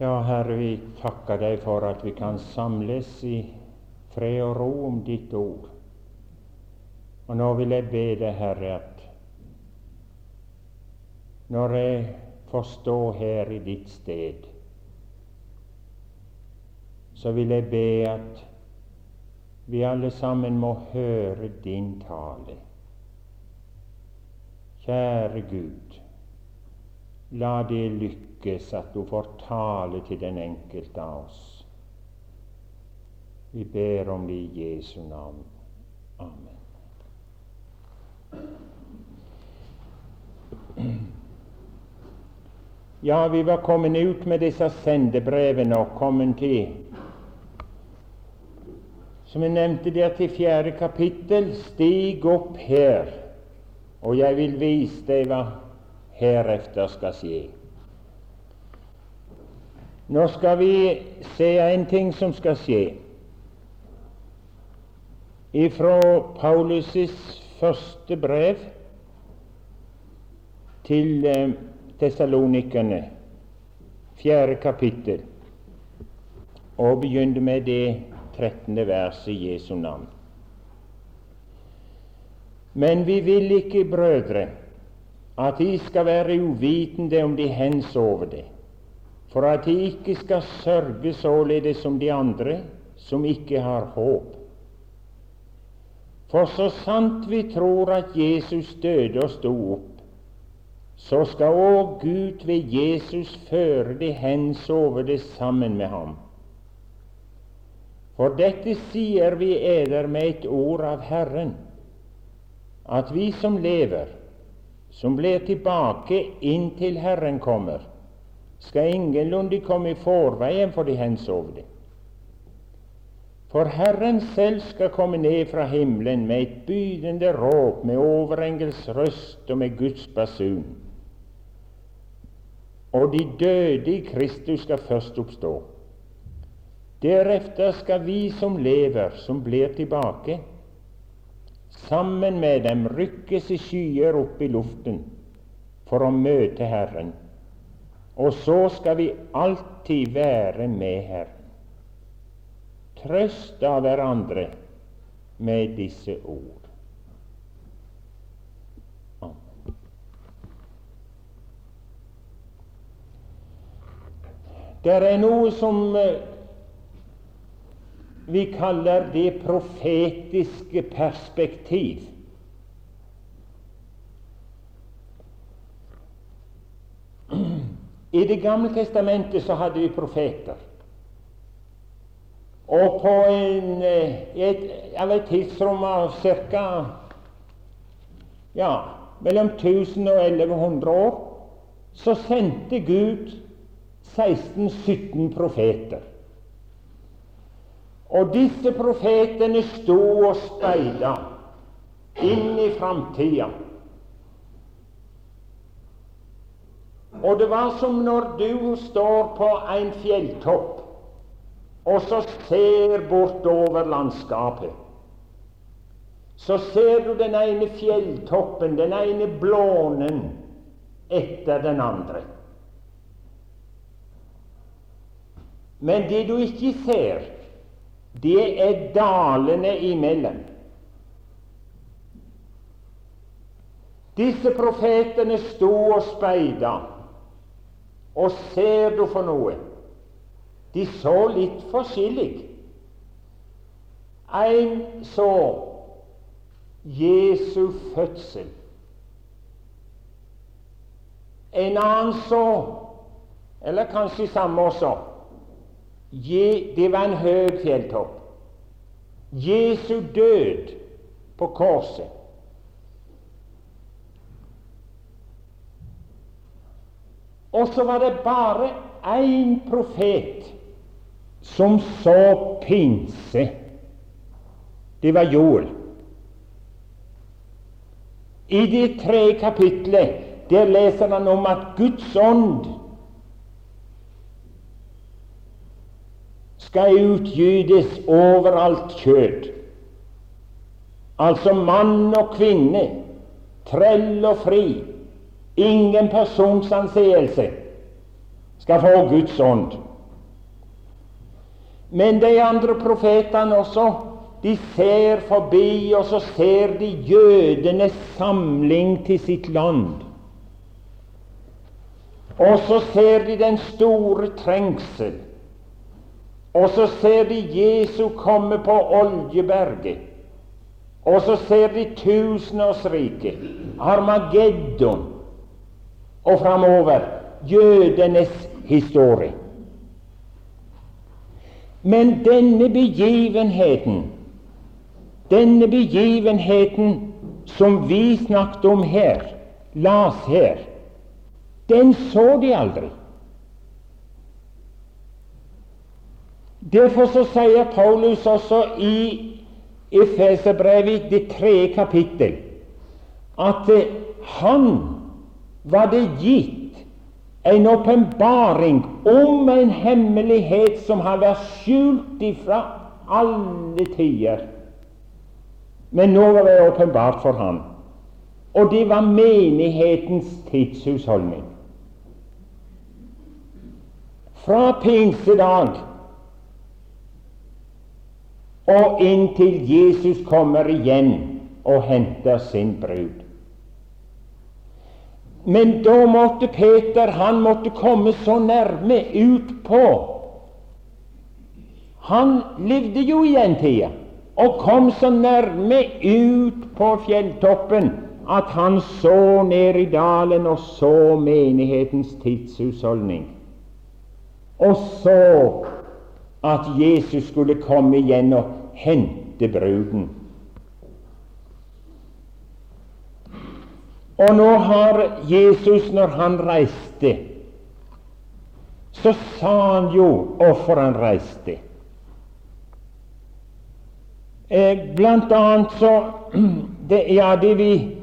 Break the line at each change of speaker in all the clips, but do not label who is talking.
Ja, Herre, vi takker deg for at vi kan samles i fred og ro om ditt ord. Og nå vil jeg be deg, Herre, at når jeg får stå her i ditt sted, så vil jeg be at vi alle sammen må høre din tale. Kjære Gud, la det lykkes lykkes at du får tale til den enkelte av oss. Vi ber om det i Jesu navn. Amen. Ja, vi var kommet ut med disse sendebrevene og kommet til Som jeg nevnte der til fjerde kapittel Stig opp her, og jeg vil vise deg hva herefter skal skje. Nå skal vi se en ting som skal skje. Ifra Paulus' første brev til eh, tessalonikerne, fjerde kapittel, og begynner med det trettende verset i Jesu navn. Men vi vil ikke, brødre, at de skal være uvitende om de hensover det for at de ikke skal sørge således som de andre som ikke har håp. For så sant vi tror at Jesus døde og sto opp, så skal òg Gud ved Jesus føre de hensovne sammen med ham. For dette sier vi eder med et ord av Herren, at vi som lever, som blir tilbake inntil Herren kommer, skal ingenlunde komme i forveien for de hensovne. For Herren selv skal komme ned fra himmelen med et bydende råp, med overengels røst og med Guds basun. Og de døde i Kristus skal først oppstå. Deretter skal vi som lever, som blir tilbake, sammen med dem rykkes i skyer opp i luften for å møte Herren og så skal vi alltid være med Herren. Trøst av hverandre med disse ord. Amen. Det er noe som eh, vi kaller det profetiske perspektiv. I Det gamle testamentet så hadde vi profeter. Og på en, eh, et, et tidsrom av ca. Ja, mellom 1000 og 1100 år så sendte Gud 16-17 profeter. Og disse profetene sto og speida inn i framtida. Og det var som når du står på en fjelltopp og så ser bortover landskapet. Så ser du den ene fjelltoppen, den ene blånen etter den andre. Men det du ikke ser, det er dalene imellom. Disse profetene sto og speida. Og ser du for noe? De så litt forskjellig. En så Jesu fødsel. En annen så, eller kanskje samme også, det var en høy fjelltopp. Jesu død på korset. Og så var det bare én profet som så pinse. Det var Joel. I det tre kapitlet der leser han om at Guds ånd skal utgytes overalt kjød. Altså mann og kvinne, trell og fri, Ingen persons anseelse skal få Guds ånd. Men de andre profetene også, de ser forbi, og så ser de jødenes samling til sitt land. Og så ser de den store trengsel. Og så ser de Jesu komme på Oljeberget. Og så ser de tusenårsriket, Armageddon, og framover jødenes historie. Men denne begivenheten, denne begivenheten som vi snakket om her, las her, den så de aldri. Derfor så sier Paulus også i Efeserbrevet, det tredje kapittel, at han var det gitt en åpenbaring om en hemmelighet som har vært skjult ifra alle tider. Men nå var det åpenbart for ham. Og det var menighetens tidshusholdning. Fra pinsedag og inntil Jesus kommer igjen og henter sin brud. Men da måtte Peter han måtte komme så nærme utpå. Han levde jo i den tida og kom så nærme ut på fjelltoppen at han så ned i dalen og så menighetens tidshusholdning. Og så at Jesus skulle komme igjen og hente bruden. Og nå har Jesus, når han reiste, så sa han jo hvorfor han reiste. Eh, blant annet så det, Ja, det vi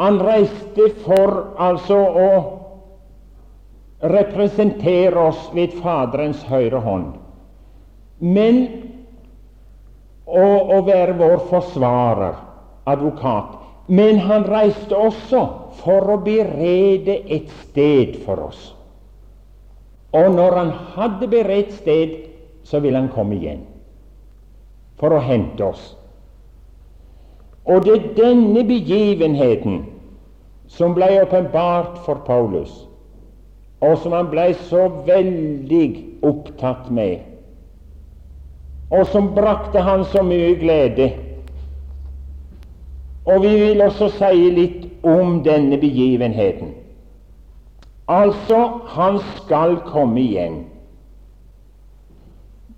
Han reiste for altså å representere oss ved Faderens høyre hånd. Men å, å være vår forsvarer, advokat. Men han reiste også for å berede et sted for oss. Og når han hadde beredt sted, så ville han komme igjen for å hente oss. Og det er denne begivenheten som ble åpenbart for Paulus, og som han ble så veldig opptatt med, og som brakte han så mye glede og vi vil også si litt om denne begivenheten. Altså, han skal komme igjen.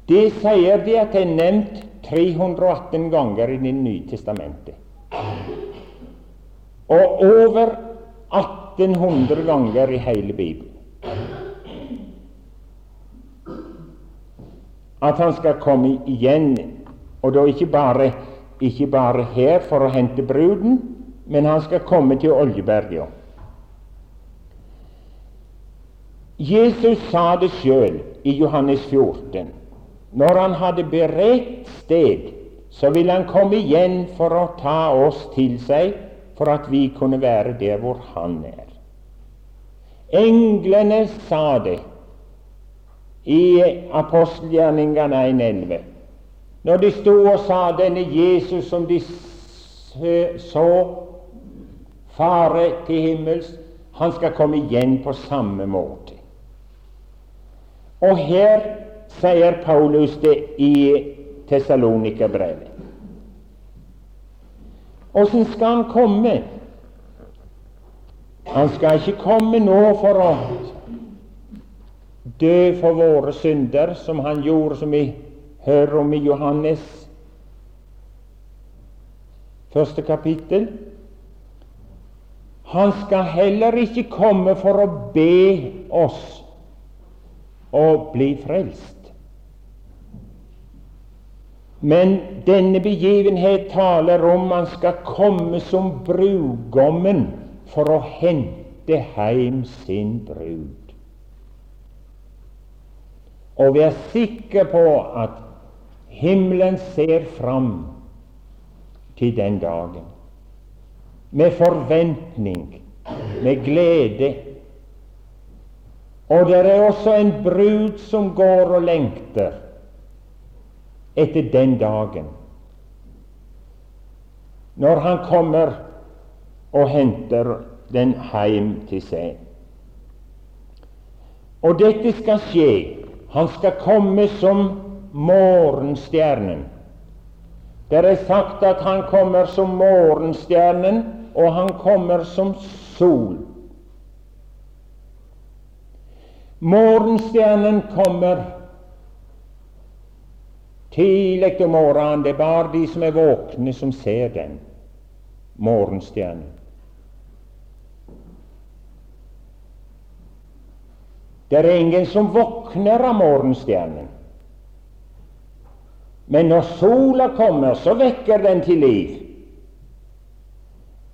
Det sier de at det er nevnt 318 ganger i Det nye testamentet. Og over 1800 ganger i hele Bibelen. At han skal komme igjen, og da ikke bare ikke bare her for å hente bruden, men han skal komme til Oljeberget. Jesus sa det sjøl i Johannes 14. Når han hadde beredt sted, så ville han komme igjen for å ta oss til seg, for at vi kunne være der hvor han er. Englene sa det i apostelgjerningene 1.11. Når de sto og sa denne Jesus som de så fare til himmels, han skal komme igjen på samme måte. Og her sier Paulus det i Tessalonika-brevet. Åssen skal han komme? Han skal ikke komme nå for å dø for våre synder, som han gjorde som i hører om i Johannes første kapittel. Han skal heller ikke komme for å be oss å bli frelst. Men denne begivenhet taler om han skal komme som brudgommen for å hente heim sin brud. Og vi er sikre på at Himmelen ser fram til den dagen med forventning, med glede. Og det er også en brud som går og lengter, etter den dagen, når han kommer og henter den hjem til seg. Og dette skal skje. Han skal komme som morgenstjernen. Det er sagt at han kommer som morgenstjernen, og han kommer som sol. Morgenstjernen kommer tidlig om morgenen. Det er bare de som er våkne, som ser den. Morgenstjernen. Det er ingen som våkner av morgenstjernen. Men når sola kommer, så vekker den til liv.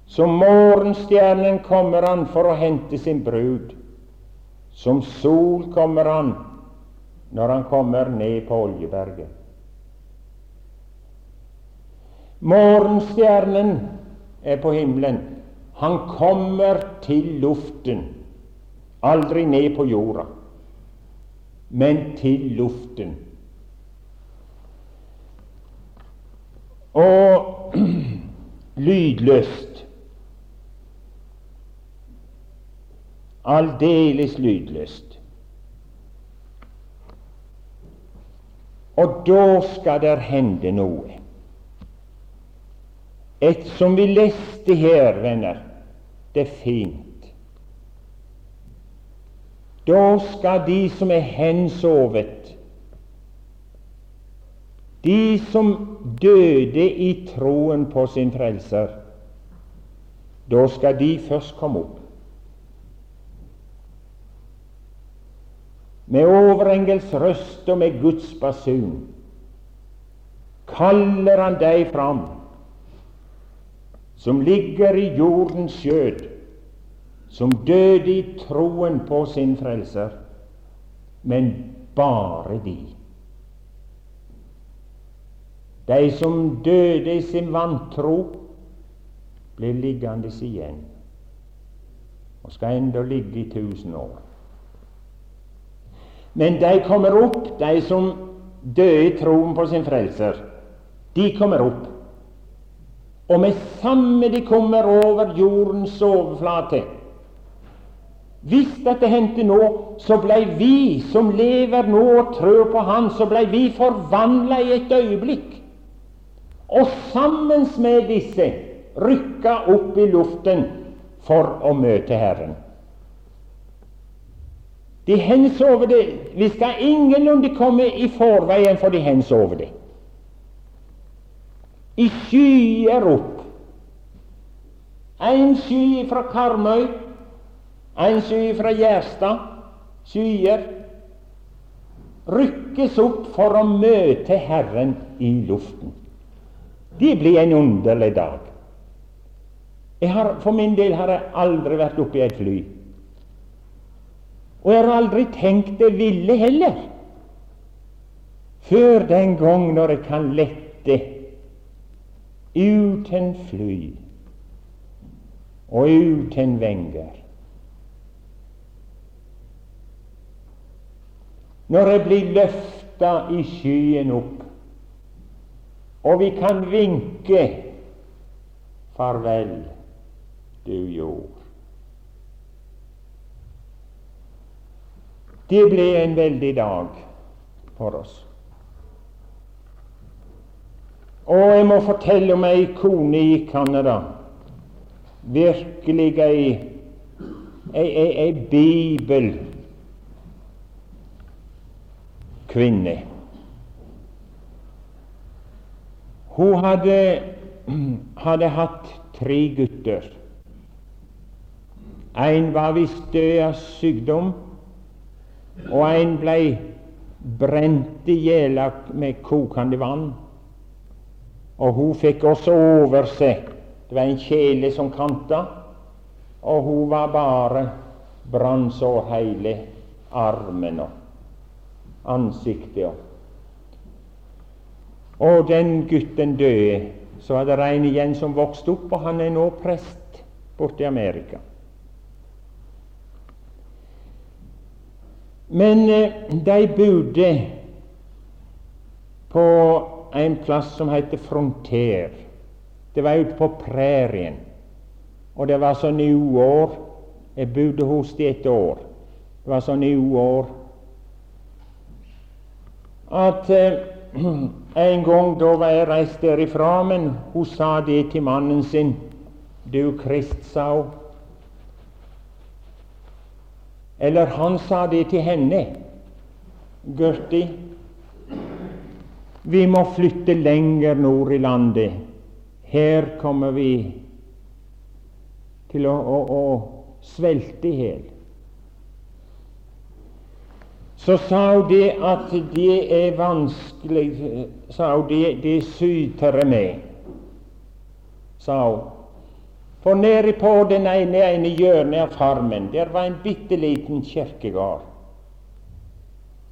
Som morgenstjernen kommer han for å hente sin brud. Som sol kommer han når han kommer ned på Oljeberget. Morgenstjernen er på himmelen. Han kommer til luften. Aldri ned på jorda, men til luften. Og lydløst. Aldeles lydløst. Og da skal det hende noe. Et som vi leste her, venner, det er fint. Da skal de som er hensovet, de som døde i troen på sin Frelser, da skal de først komme opp. Med overengels røst og med Guds basun kaller han deg fram, som ligger i jordens skjød som døde i troen på sin Frelser, men bare de. De som døde i sin vantro, ble liggende igjen og skal enda ligge i tusen år. Men de kommer opp, de som døde i troen på sin Frelser. De kommer opp. Og med samme de kommer over jordens overflate, hvis dette hendte nå, så blei vi som lever nå og trør på Han, så blei vi forvandla i et øyeblikk. Og sammen med disse rykka opp i luften for å møte Herren. De hensover det. Vi skal ingenlunde komme i forveien for de hensover det. I skyer opp. En sky fra Karmøy en sky fra Gjerstad, skyer, rykkes opp for å møte Herren i luften. Det blir en underlig dag. Har, for min del har jeg aldri vært oppe i et fly. Og jeg har aldri tenkt det ville heller, før den gang når jeg kan lette uten fly og uten venger. når jeg blir løfta i skyen opp, og vi kan vinke farvel, du jord. Det ble en veldig dag for oss. Og jeg må fortelle om ei kone i Canada. Virkelig ei, ei, ei, ei bibel kvinne. Hun hadde, hadde hatt tre gutter. En var visst død av sykdom, og en ble brent i hjel med kokende vann. Og hun fikk også over seg Det var en kjele som kanta, og hun var bare brannsår hele armen. og ansiktet. Og den gutten døde. Så var det en igjen som vokste opp, og han er nå prest borte i Amerika. Men eh, de bodde på en plass som heter Fronter. Det var ute på prærien. Og det var sånn i uår. Jeg bodde hos dem et år. Det var sånn i uår at eh, en gang da var jeg reist derifra, men hun sa det til mannen sin. Du, Krist, sa hun. Eller han sa det til henne. Gerti, vi må flytte lenger nord i landet. Her kommer vi til å, å, å svelte i hjel. Så sa hun det at det er vanskelig sa hun, det, det syter med, sa hun. For nede på den ene, ene hjørnet av farmen der var en bitte liten kirkegård.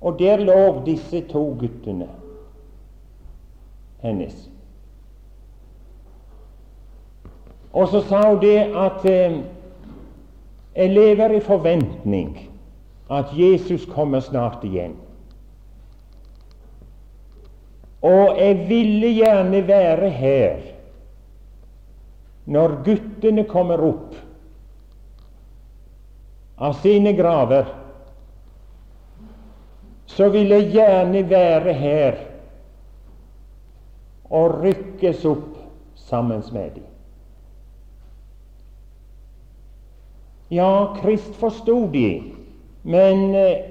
Og der lå disse to guttene hennes. Og så sa hun det at eh, jeg lever i forventning at Jesus kommer snart igjen. Og jeg ville gjerne være her når guttene kommer opp av sine graver. Så vil jeg gjerne være her og rykkes opp sammen med dem. Ja, Krist forsto de, men eh,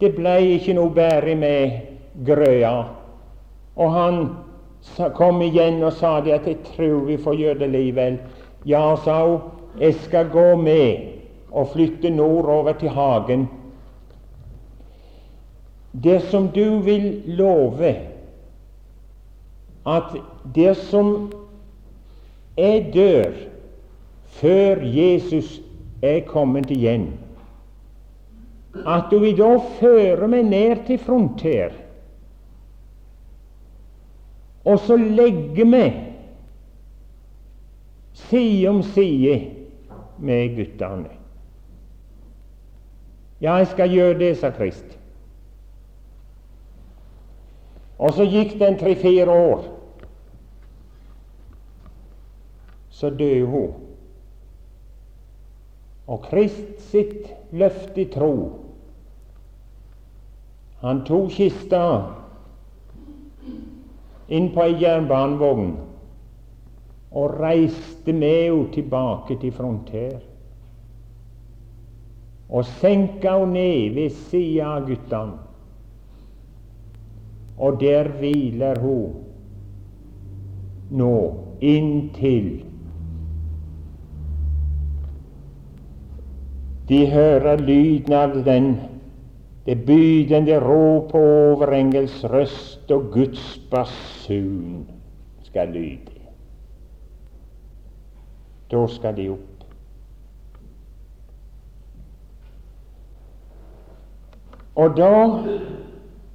det ble ikke noe bedre med grøa. Og han kom igjen og sa det at 'jeg tror vi får gjøre det likevel'. Ja, sa hun, 'jeg skal gå med og flytte nordover til hagen'. Dersom du vil love at dersom jeg dør før Jesus er kommet igjen, at du vil da føre meg ned til Fronter og så legge meg side om side med guttene. Ja, jeg skal gjøre det, sa Krist. Og så gikk det en tre-fire år. Så døde hun. Og Krist sitt løfte i tro Han tok kista inn på ei jernbanevogn og reiste med henne tilbake til Fronter. Og senka henne ned ved sida av guttene. Og der hviler hun nå inntil de hører lyden av den det bydende rop og overengels røst og Guds basun skal lyde. Da skal de opp. Og da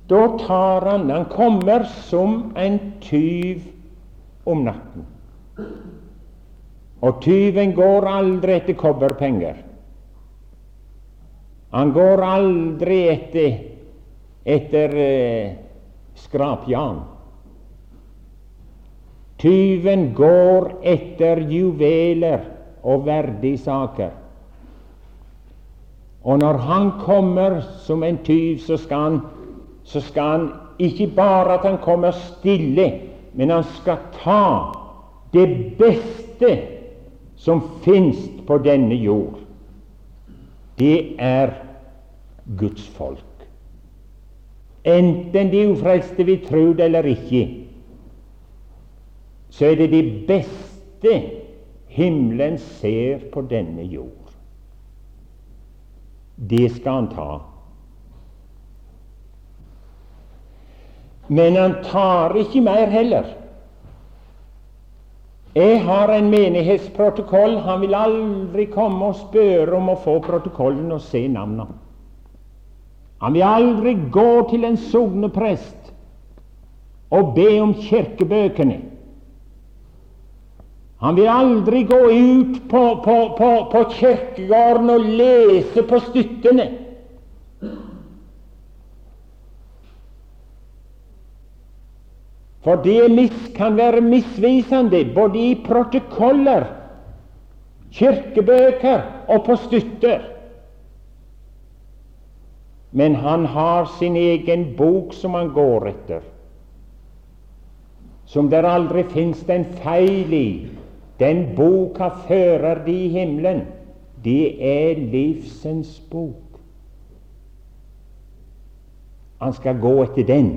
da tar han Han kommer som en tyv om natten. Og tyven går aldri etter kobberpenger. Han går aldri etter, etter eh, skrapjern. Tyven går etter juveler og verdisaker. Og når han kommer som en tyv, så skal han så skal han ikke bare at han kommer stille, men han skal ta det beste som fins på denne jord. Det er Guds folk. Enten de ufrelste vil tro det eller ikke, så er det det beste himmelen ser på denne jord. Det skal han ta. Men han tar ikke mer heller. Jeg har en menighetsprotokoll. Han vil aldri komme og spørre om å få protokollen og se navnene. Han vil aldri gå til en sogneprest og be om kirkebøkene. Han vil aldri gå ut på, på, på, på kirkegården og lese på styttene. For det kan være misvisende både i protokoller, kirkebøker og på støtter. Men han har sin egen bok som han går etter, som der aldri fins en feil i. Den boka fører de i himmelen. Det er livsens bok. Han skal gå etter den.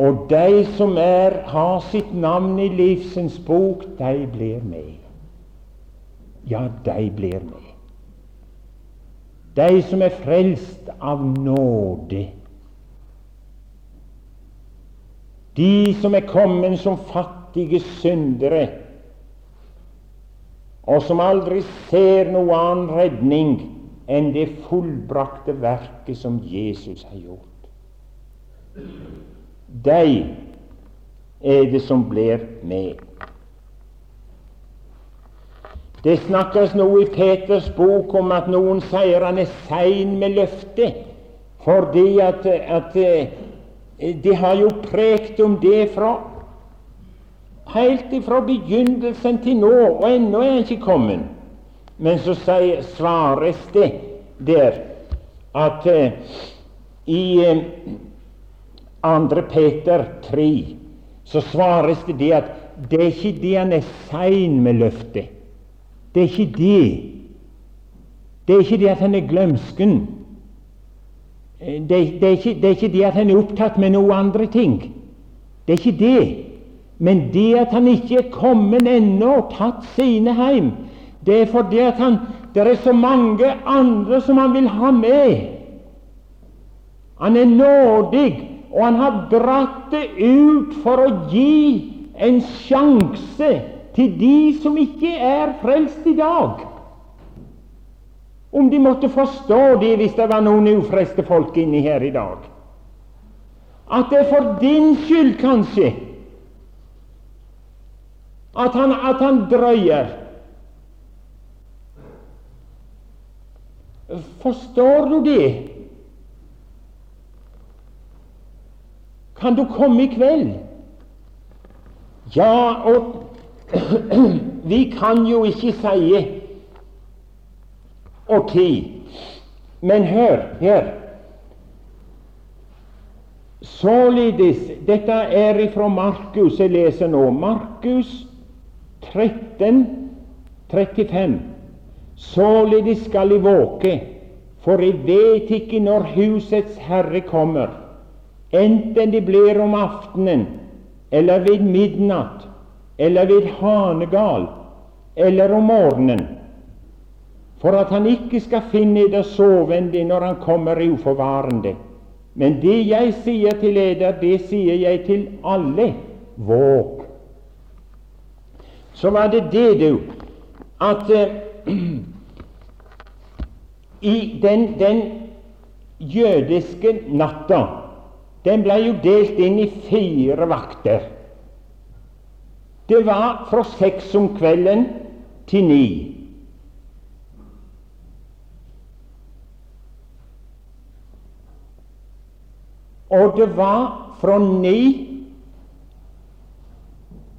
Og de som er, har sitt navn i livsens bok, de blir med. Ja, de blir med. De som er frelst av nåde. De som er kommet som fattige syndere, og som aldri ser noe annen redning enn det fullbrakte verket som Jesus har gjort. De er det som blir med. Det snakkes noe i Peters bok om at noen sier han er sein med løftet, fordi at, at eh, de har jo prekt om det fra helt ifra begynnelsen til nå, og ennå er han ikke kommet. Men så sier, svares det der at uh, i uh, 2. Peter 3 så svares det det at det er ikke det han er sein med løftet. Det er ikke det. Det er ikke det at han er glømsken. Det, det, er ikke, det er ikke det at han er opptatt med noen andre ting. Det er ikke det. Men det at han ikke er kommet ennå og tatt sine hjem, det er fordi at han, det er så mange andre som han vil ha med. Han er nådig og han har dratt det ut for å gi en sjanse til de som ikke er frelst i dag. Om de måtte forstå det hvis det var noen ufrelste folk inni her i dag. At det er for din skyld, kanskje, at han, at han drøyer. Forstår du det? Kan du komme i kveld? Ja, og vi kan jo ikke si og ti. Men hør her. Således Dette er ifra Markus jeg leser nå. Markus 13, 35. Således skal de våke, for de vet ikke når husets herre kommer enten det blir om aftenen eller ved midnatt eller ved hanegal eller om morgenen, for at han ikke skal finne eder sovende når han kommer uforvarende. Men det jeg sier til eder, det sier jeg til alle våg. Så var det det, du, at uh, i den, den jødiske natta den ble jo delt inn i fire vakter. Det var fra seks om kvelden til ni. Og det var fra ni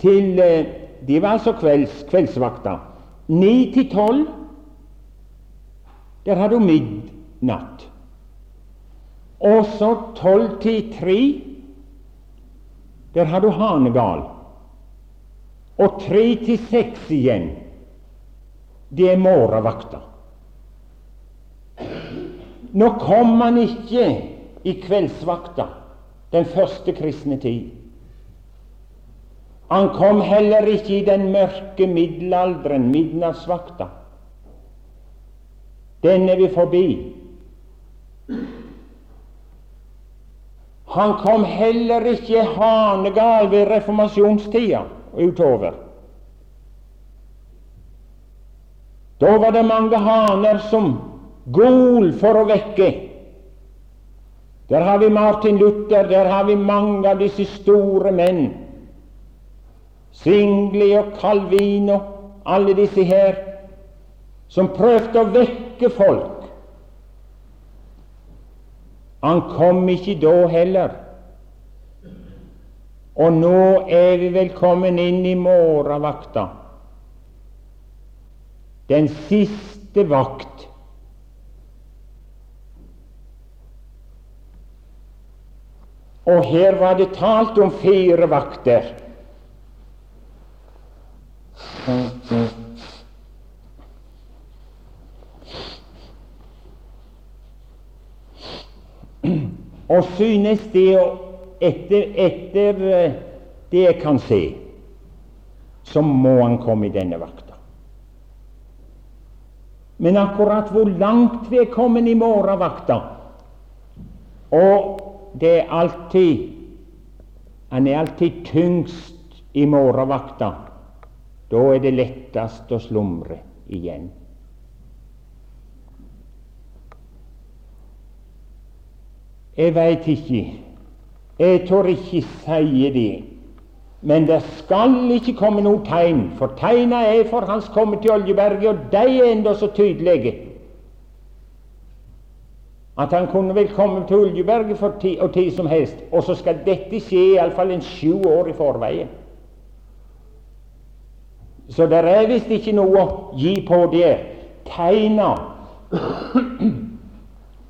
til eh, De var altså kvelds, kveldsvakta. Ni til tolv, der hadde du midnatt. Og så tolv til tre, der har du Hanegal. Og tre til seks igjen, det er morgenvakta. Nå kom han ikke i kveldsvakta, den første kristne tid. Han kom heller ikke i den mørke middelalderen, midnattsvakta. Den er vi forbi. Han kom heller ikke hanegal ved reformasjonstida utover. Da var det mange haner som gol for å vekke. Der har vi Martin Luther, der har vi mange av disse store menn. Singli og Calvino, alle disse her, som prøvde å vekke folk Han kom ikke da heller. Og nå er vi velkommen inn i morgenvakta. Den siste vakt. Og her var det talt om fire vakter. Og synes det etter, etter eh, det jeg kan se, så må han komme i denne vakta. Men akkurat hvor langt vi er kommet i morgenvakta Og det er alltid Han er alltid tyngst i morgenvakta. Da er det lettest å slumre igjen. Jeg veit ikke. Jeg tør ikke si det. Men det skal ikke komme noe tegn, for tegna er for hans komme til Oljeberget, og de er enda så tydelige at han kunne vel komme til Oljeberget for tid og tid som helst, og så skal dette skje iallfall en sju år i forveien. Så det er visst ikke noe å gi på det. Tegna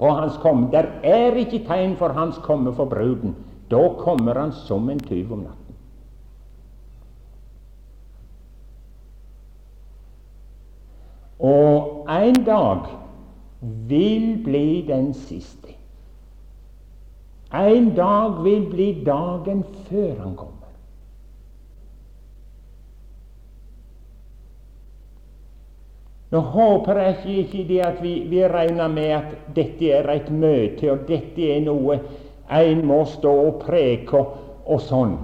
på hans komme. Der er ikke tegn for hans komme for bruden. Da kommer han som en tyv om natten. Og en dag vil bli den siste. En dag vil bli dagen før han kommer. Nå håper jeg ikke, det at vi, vi, regner med at dette er et møte, og dette er noe en må stå og preke og, og sånn.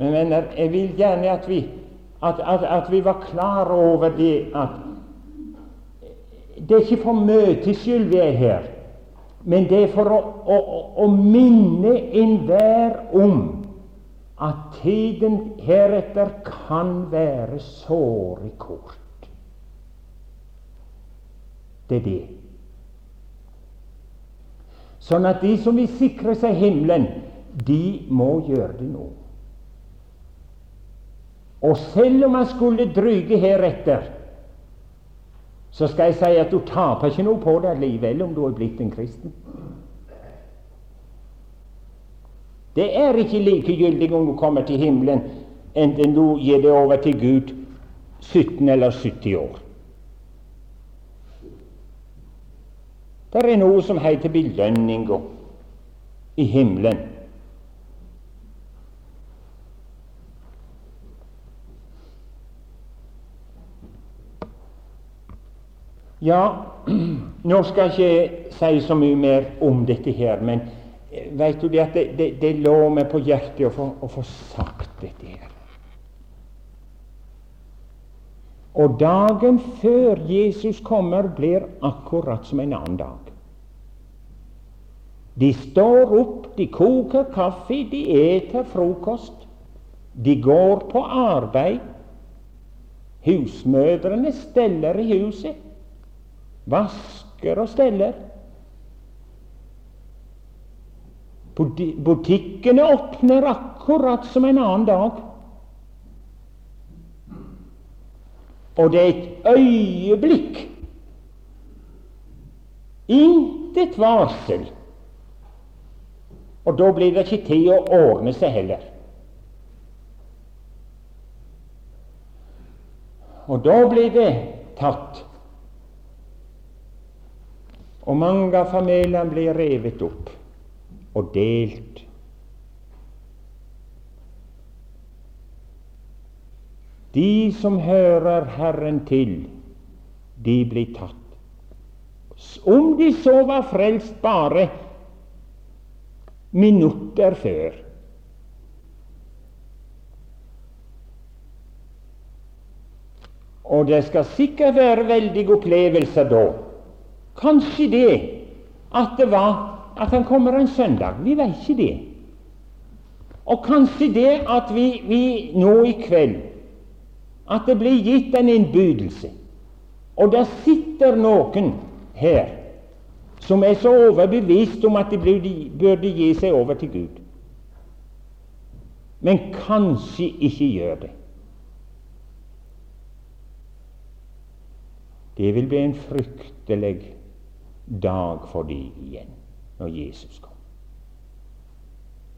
Men venner, jeg vil gjerne at vi, at, at, at vi var klar over det at det er ikke for møtets skyld vi er her, men det er for å, å, å minne enhver om at tiden heretter kan være såre kort. Det er det. Sånn at de som vil sikre seg himmelen, de må gjøre det nå. Og selv om man skulle dryge heretter, så skal jeg si at du taper ikke noe på det likevel om du er blitt en kristen. Det er ikke likegyldig om du kommer til himmelen, enten du gir det over til Gud 17 eller 70 år. Det er noe som heter belønninga i himmelen. Ja, nå skal jeg ikke si så mye mer om dette her, men eh, vet du det at det, det, det lå meg på hjertet å få, å få sagt dette her. Og dagen før Jesus kommer, blir akkurat som en annen dag. De står opp, de koker kaffe, de eter frokost. De går på arbeid. Husmødrene steller i huset. Vasker og steller. Butikkene åpner akkurat som en annen dag. Og det er et øyeblikk. Intet varsel. Og da blir det ikke tid å ordne seg heller. Og da blir det tatt. Og mange av familiene blir revet opp og delt. De som hører Herren til, de blir tatt. Om de så var frelst bare minutter før. Og det skal sikkert være veldige opplevelser da. Kanskje det at det var at han kommer en søndag. Vi vet ikke det. Og kanskje det at vi, vi nå i kveld at det blir gitt en innbydelse. Og der sitter noen her som er så overbevist om at de burde gi seg over til Gud, men kanskje ikke gjør det. Det vil bli en fryktelig dag for dem igjen når Jesus kommer.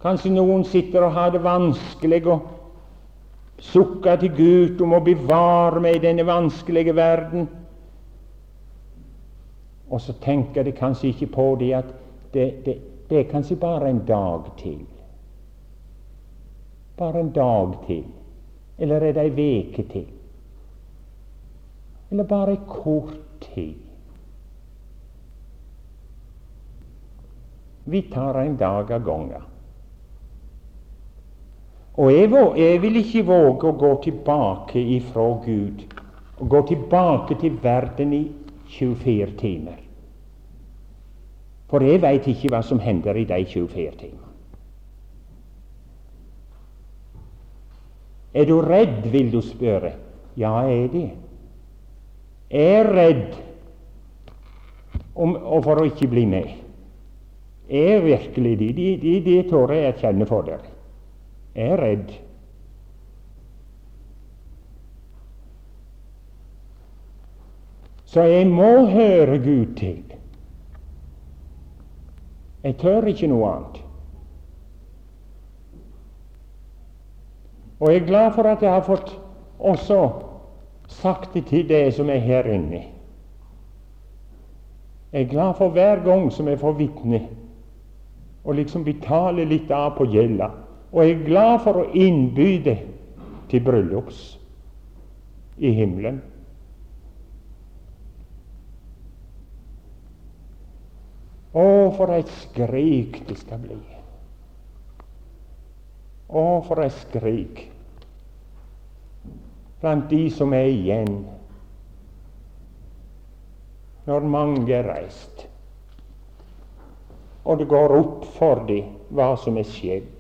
Kanskje noen sitter og har det vanskelig og sukker til Gud om å bevare meg i denne vanskelige verden. Og så tenker de kanskje ikke på det at det, det, det er kanskje bare en dag til. Bare en dag til. Eller er det ei veke til? Eller bare ei kort tid? Vi tar en dag av gangen. Og jeg, jeg, vil ikke våge å gå tilbake ifra Gud, og gå tilbake til verden i 24 timer. For jeg veit ikke hva som hender i de 24 timer. Er du redd, vil du spørre. Ja, jeg er det. Jeg er redd om, for å ikke bli med. Jeg er virkelig det. Det, de, de tør jeg erkjenne for dere er redd. Så jeg må høre Gud til. Jeg tør ikke noe annet. Og jeg er glad for at jeg har fått også sagt det til deg som er her inne. Jeg er glad for hver gang som jeg får vitne og liksom betale litt av på gjelda. Og jeg er glad for å innby det til bryllups i himmelen. Å, for et skrik det skal bli. Å, for et skrik blant de som er igjen, når mange er reist, og det går opp for dem hva som er skjedd.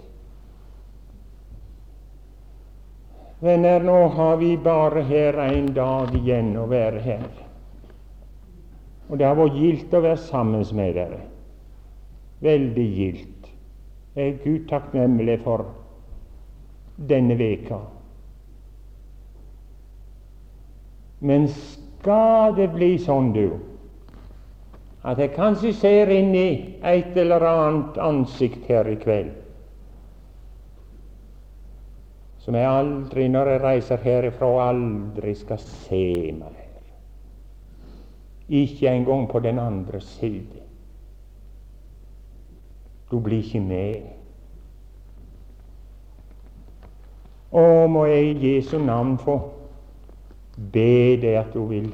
Venner, nå har vi bare her en dag igjen å være her. Og det har vært gildt å være sammen med dere. Veldig gildt. Jeg er Gud takknemlig for denne veka. Men skal det bli sånn, du, at jeg kanskje ser inn i et eller annet ansikt her i kveld som jeg aldri, når jeg reiser herifra, aldri skal se mer. Ikke engang på den andre side. Du blir ikke med. Å, må jeg i Jesu navn få be deg at du vil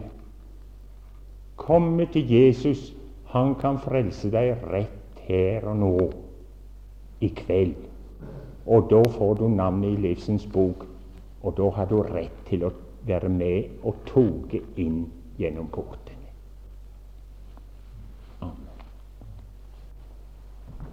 komme til Jesus. Han kan frelse deg rett her og nå, i kveld. Og da får du navnet i livsens bok, og da har du rett til å være med og toge inn gjennom porten.